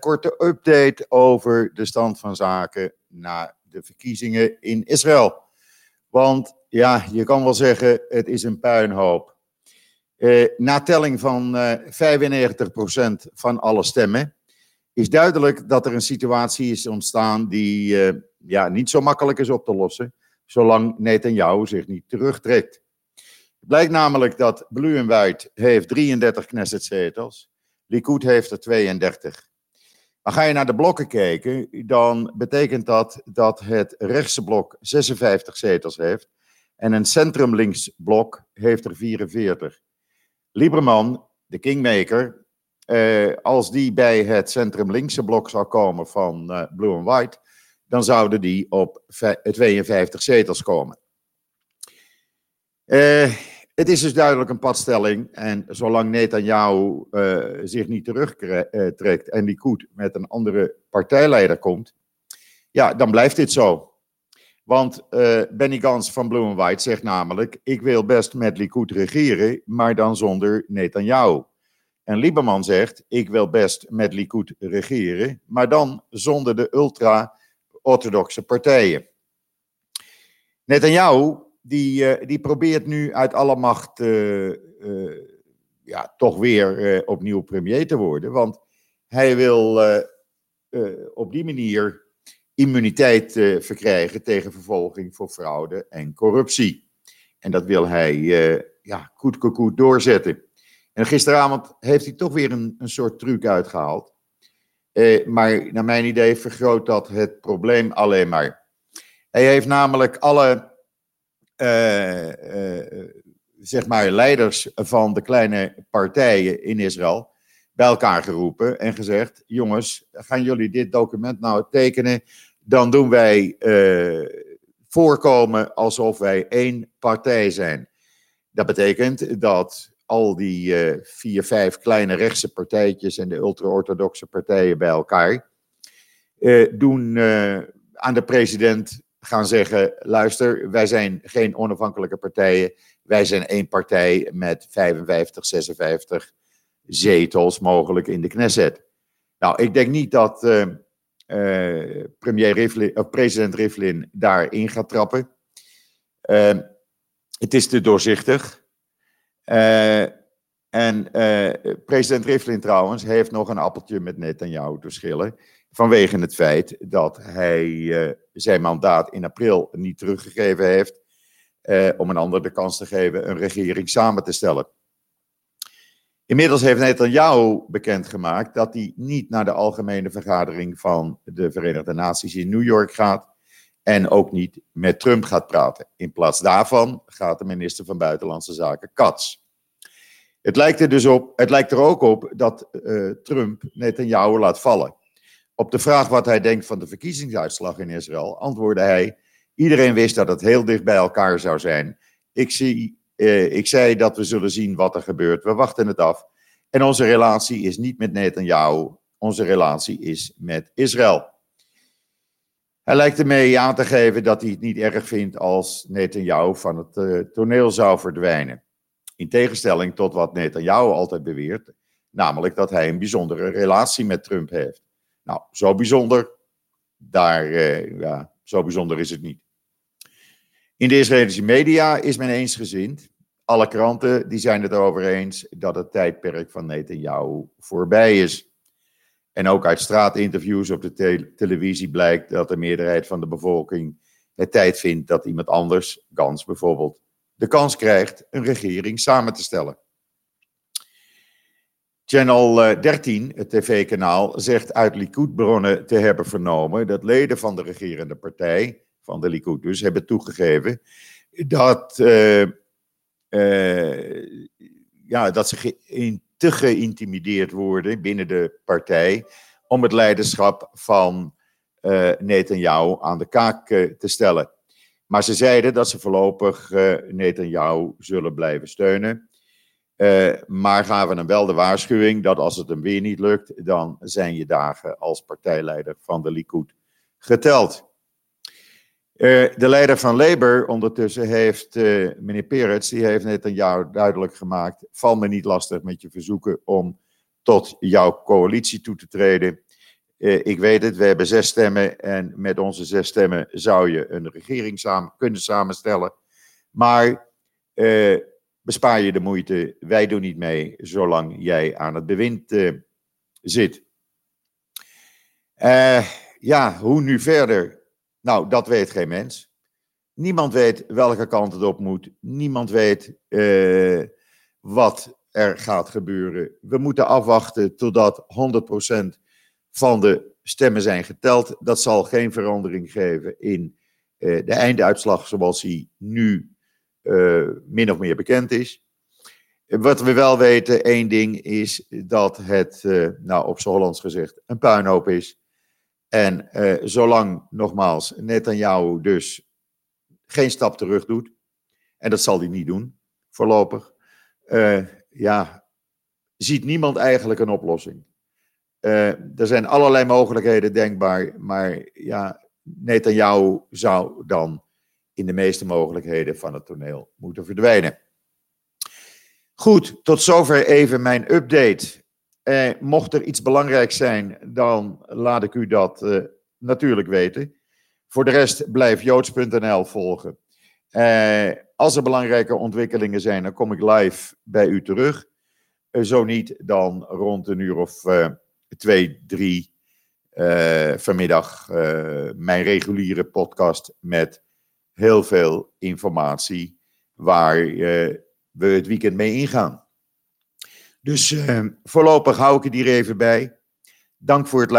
korte update over de stand van zaken na de verkiezingen in Israël. Want ja, je kan wel zeggen, het is een puinhoop. Uh, na telling van uh, 95% van alle stemmen is duidelijk dat er een situatie is ontstaan die uh, ja, niet zo makkelijk is op te lossen, zolang Netanyahu zich niet terugtrekt. Het blijkt namelijk dat Blue and White heeft 33 Knesset-zetels, Likud heeft er 32. Maar ga je naar de blokken kijken, dan betekent dat dat het rechtse blok 56 zetels heeft en een centrum-links blok heeft er 44. Lieberman, de kingmaker, eh, als die bij het centrum-linkse blok zou komen van uh, Blue and White, dan zouden die op 52 zetels komen. Uh, het is dus duidelijk een padstelling. En zolang Netanyahu uh, zich niet terugtrekt en Likud met een andere partijleider komt, ja, dan blijft dit zo. Want uh, Benny Gans van Blue and White zegt namelijk: Ik wil best met Likud regeren, maar dan zonder Netanyahu. En Lieberman zegt: Ik wil best met Likud regeren, maar dan zonder de ultra-orthodoxe partijen. Netanyahu die, uh, die probeert nu uit alle macht uh, uh, ja, toch weer opnieuw premier te worden. Want hij wil op die manier immuniteit verkrijgen tegen vervolging voor fraude en corruptie. En dat wil hij ja, goed, doorzetten. En gisteravond heeft hij toch weer een, een soort truc uitgehaald. maar naar mijn idee vergroot dat het probleem alleen maar. Hij heeft namelijk alle zeg maar leiders van de kleine partijen in Israël bij elkaar geroepen en gezegd: jongens, gaan jullie dit document nou tekenen? Dan doen wij uh, voorkomen alsof wij één partij zijn. Dat betekent dat al die vier, vijf kleine rechtse partijtjes en de ultra-orthodoxe partijen bij elkaar doen aan de president gaan zeggen: luister, wij zijn geen onafhankelijke partijen. Wij zijn één partij met 55, 56 zetels mogelijk in de Knesset. Nou, ik denk niet dat uh, uh, premier Rivlin, of president Rivlin daarin gaat trappen. Uh, het is te doorzichtig. en president Rivlin trouwens heeft nog een appeltje met Netanyahu te schillen. Vanwege het feit dat hij uh, zijn mandaat in april niet teruggegeven heeft. Uh, om een ander de kans te geven een regering samen te stellen. Inmiddels heeft Netanyahu bekendgemaakt dat hij niet naar de algemene vergadering van de Verenigde Naties in New York gaat. En ook niet met Trump gaat praten. In plaats daarvan gaat de minister van Buitenlandse Zaken Katz. Het lijkt er dus op, het lijkt er ook op dat uh, Trump Netanyahu laat vallen. Op de vraag wat hij denkt van de verkiezingsuitslag in Israël, antwoordde hij: Iedereen wist dat het heel dicht bij elkaar zou zijn. Ik, zie, eh, ik zei dat we zullen zien wat er gebeurt. We wachten het af. En onze relatie is niet met Netanyahu, onze relatie is met Israël. Hij lijkt ermee aan te geven dat hij het niet erg vindt als Netanyahu van het uh, toneel zou verdwijnen. In tegenstelling tot wat Netanyahu altijd beweert, namelijk dat hij een bijzondere relatie met Trump heeft. Nou, zo bijzonder, daar, uh, ja, zo bijzonder is het niet. In de Israëlische media is men eensgezind. Alle kranten die zijn het erover eens dat het tijdperk van Netanyahu voorbij is. En ook uit straatinterviews op de te televisie blijkt dat de meerderheid van de bevolking het tijd vindt dat iemand anders, Gans bijvoorbeeld, de kans krijgt een regering samen te stellen. Channel 13, eh, het tv-kanaal, zegt uit Likud-bronnen te hebben vernomen dat leden van de regerende partij, van de Likud dus, hebben toegegeven dat, uh, uh, ja, dat ze in, te geïntimideerd worden binnen de partij om het leiderschap van uh, Netanyahu aan de kaak te stellen. Maar ze zeiden dat ze voorlopig Netanyahu zullen blijven steunen. Uh, maar gaven hem wel de waarschuwing dat als het hem weer niet lukt, dan zijn je dagen als partijleider van de Likud geteld. Uh, de leider van Labour ondertussen heeft, uh, meneer Peretz, die heeft net een jaar duidelijk gemaakt, val me niet lastig met je verzoeken om tot jouw coalitie toe te treden. ik weet het, we hebben zes stemmen en met onze zes stemmen zou je een regering samen, kunnen samenstellen. Maar bespaar je de moeite, wij doen niet mee zolang jij aan het bewind zit. ja, hoe nu verder? Nou, dat weet geen mens. Niemand weet welke kant het op moet. Niemand weet uh, wat er gaat gebeuren. We moeten afwachten totdat 100% van de stemmen zijn geteld. Dat zal geen verandering geven in de einduitslag zoals die nu min of meer bekend is. Wat we wel weten, één ding is dat het, nou op z'n Hollands gezegd, een puinhoop is. En uh, zolang, nogmaals, Netanyahu dus geen stap terug doet, en dat zal hij niet doen, voorlopig, ja, ziet niemand eigenlijk een oplossing. Er zijn allerlei mogelijkheden denkbaar, maar ja, Netanyahu zou dan in de meeste mogelijkheden van het toneel moeten verdwijnen. Goed, tot zover even mijn update. Eh, mocht er iets belangrijks zijn, dan laat ik u dat eh, natuurlijk weten. Voor de rest blijf joods.nl volgen. Eh, als er belangrijke ontwikkelingen zijn, dan kom ik live bij u terug. Eh, zo niet, dan rond een uur of uh, twee, drie uh, vanmiddag mijn reguliere podcast met heel veel informatie waar we het weekend mee ingaan. Dus uh, voorlopig hou ik het hier even bij. Dank voor het luisteren.